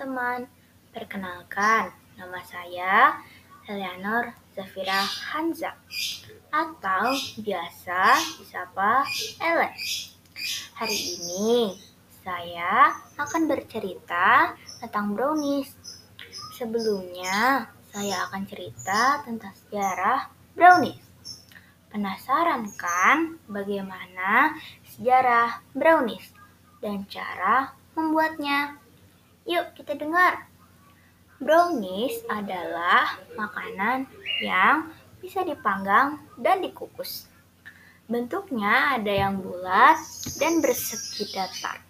Teman-teman. Perkenalkan, nama saya Eleanor Zafira Hanza atau biasa disapa Ele. Hari ini saya akan bercerita tentang brownies. Sebelumnya, saya akan cerita tentang sejarah brownies. Penasaran kan bagaimana sejarah brownies dan cara membuatnya? Yuk kita dengar. Brownies adalah makanan yang bisa dipanggang dan dikukus. Bentuknya ada yang bulat dan bersegi datar.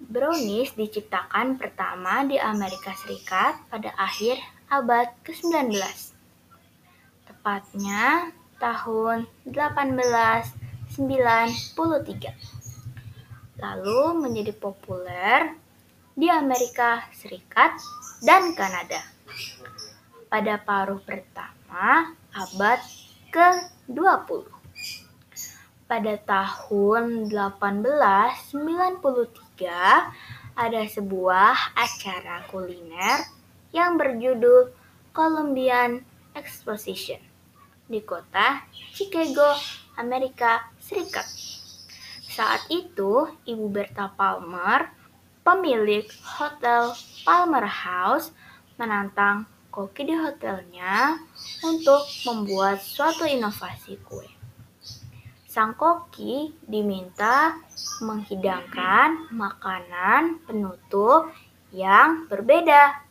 Brownies diciptakan pertama di Amerika Serikat pada akhir abad ke-19 tepatnya tahun 1893. Lalu menjadi populer di Amerika Serikat dan Kanada. Pada paruh pertama abad ke-20. Pada tahun 1893 ada sebuah acara kuliner yang berjudul Columbian Exposition di kota Chicago, Amerika Serikat. Saat itu, Ibu Berta Palmer, pemilik Hotel Palmer House, menantang koki di hotelnya untuk membuat suatu inovasi kue. Sang koki diminta menghidangkan makanan penutup yang berbeda,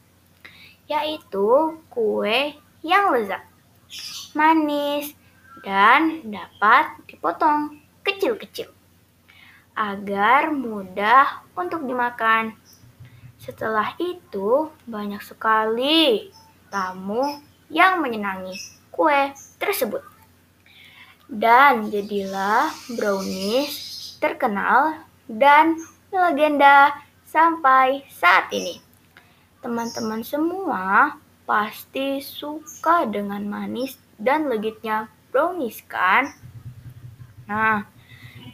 yaitu kue yang lezat manis, dan dapat dipotong kecil-kecil agar mudah untuk dimakan. Setelah itu, banyak sekali tamu yang menyenangi kue tersebut. Dan jadilah brownies terkenal dan legenda sampai saat ini. Teman-teman semua pasti suka dengan manis dan legitnya brownies kan? Nah,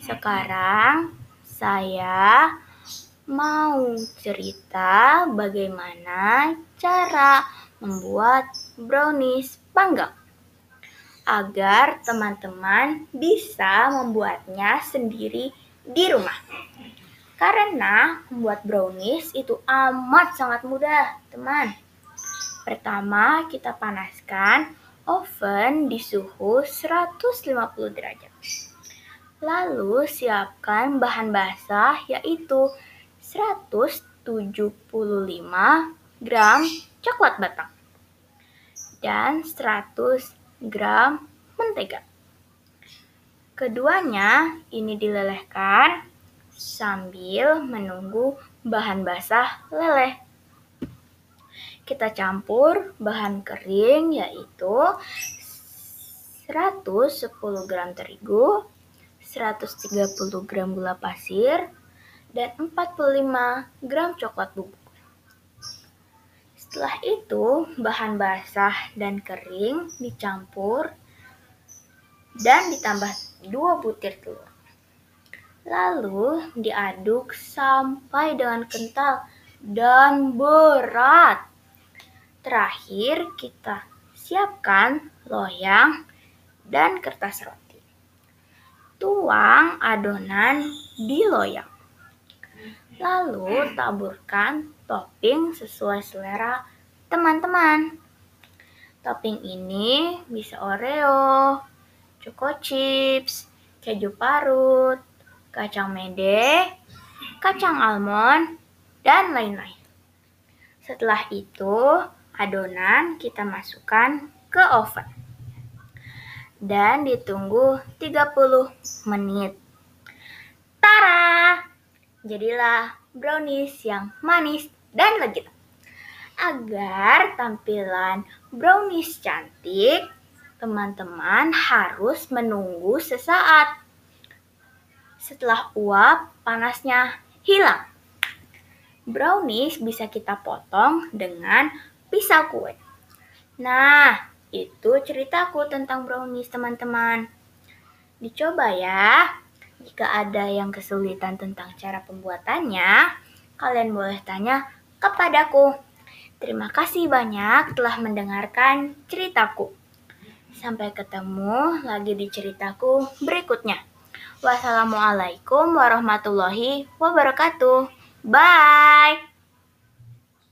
sekarang saya mau cerita bagaimana cara membuat brownies panggang agar teman-teman bisa membuatnya sendiri di rumah. Karena membuat brownies itu amat sangat mudah, teman. Pertama, kita panaskan oven di suhu 150 derajat. Lalu siapkan bahan basah yaitu 175 gram coklat batang dan 100 gram mentega. Keduanya ini dilelehkan sambil menunggu bahan basah leleh kita campur bahan kering yaitu 110 gram terigu, 130 gram gula pasir, dan 45 gram coklat bubuk. Setelah itu, bahan basah dan kering dicampur dan ditambah 2 butir telur. Lalu diaduk sampai dengan kental dan berat. Terakhir, kita siapkan loyang dan kertas roti. Tuang adonan di loyang. Lalu taburkan topping sesuai selera teman-teman. Topping ini bisa Oreo, choco chips, keju parut, kacang mede, kacang almond, dan lain-lain. Setelah itu, adonan kita masukkan ke oven dan ditunggu 30 menit. Tara! Jadilah brownies yang manis dan legit. Agar tampilan brownies cantik, teman-teman harus menunggu sesaat. Setelah uap panasnya hilang. Brownies bisa kita potong dengan pisau kue. Nah, itu ceritaku tentang brownies teman-teman. Dicoba ya. Jika ada yang kesulitan tentang cara pembuatannya, kalian boleh tanya kepadaku. Terima kasih banyak telah mendengarkan ceritaku. Sampai ketemu lagi di ceritaku berikutnya. Wassalamualaikum warahmatullahi wabarakatuh. Bye.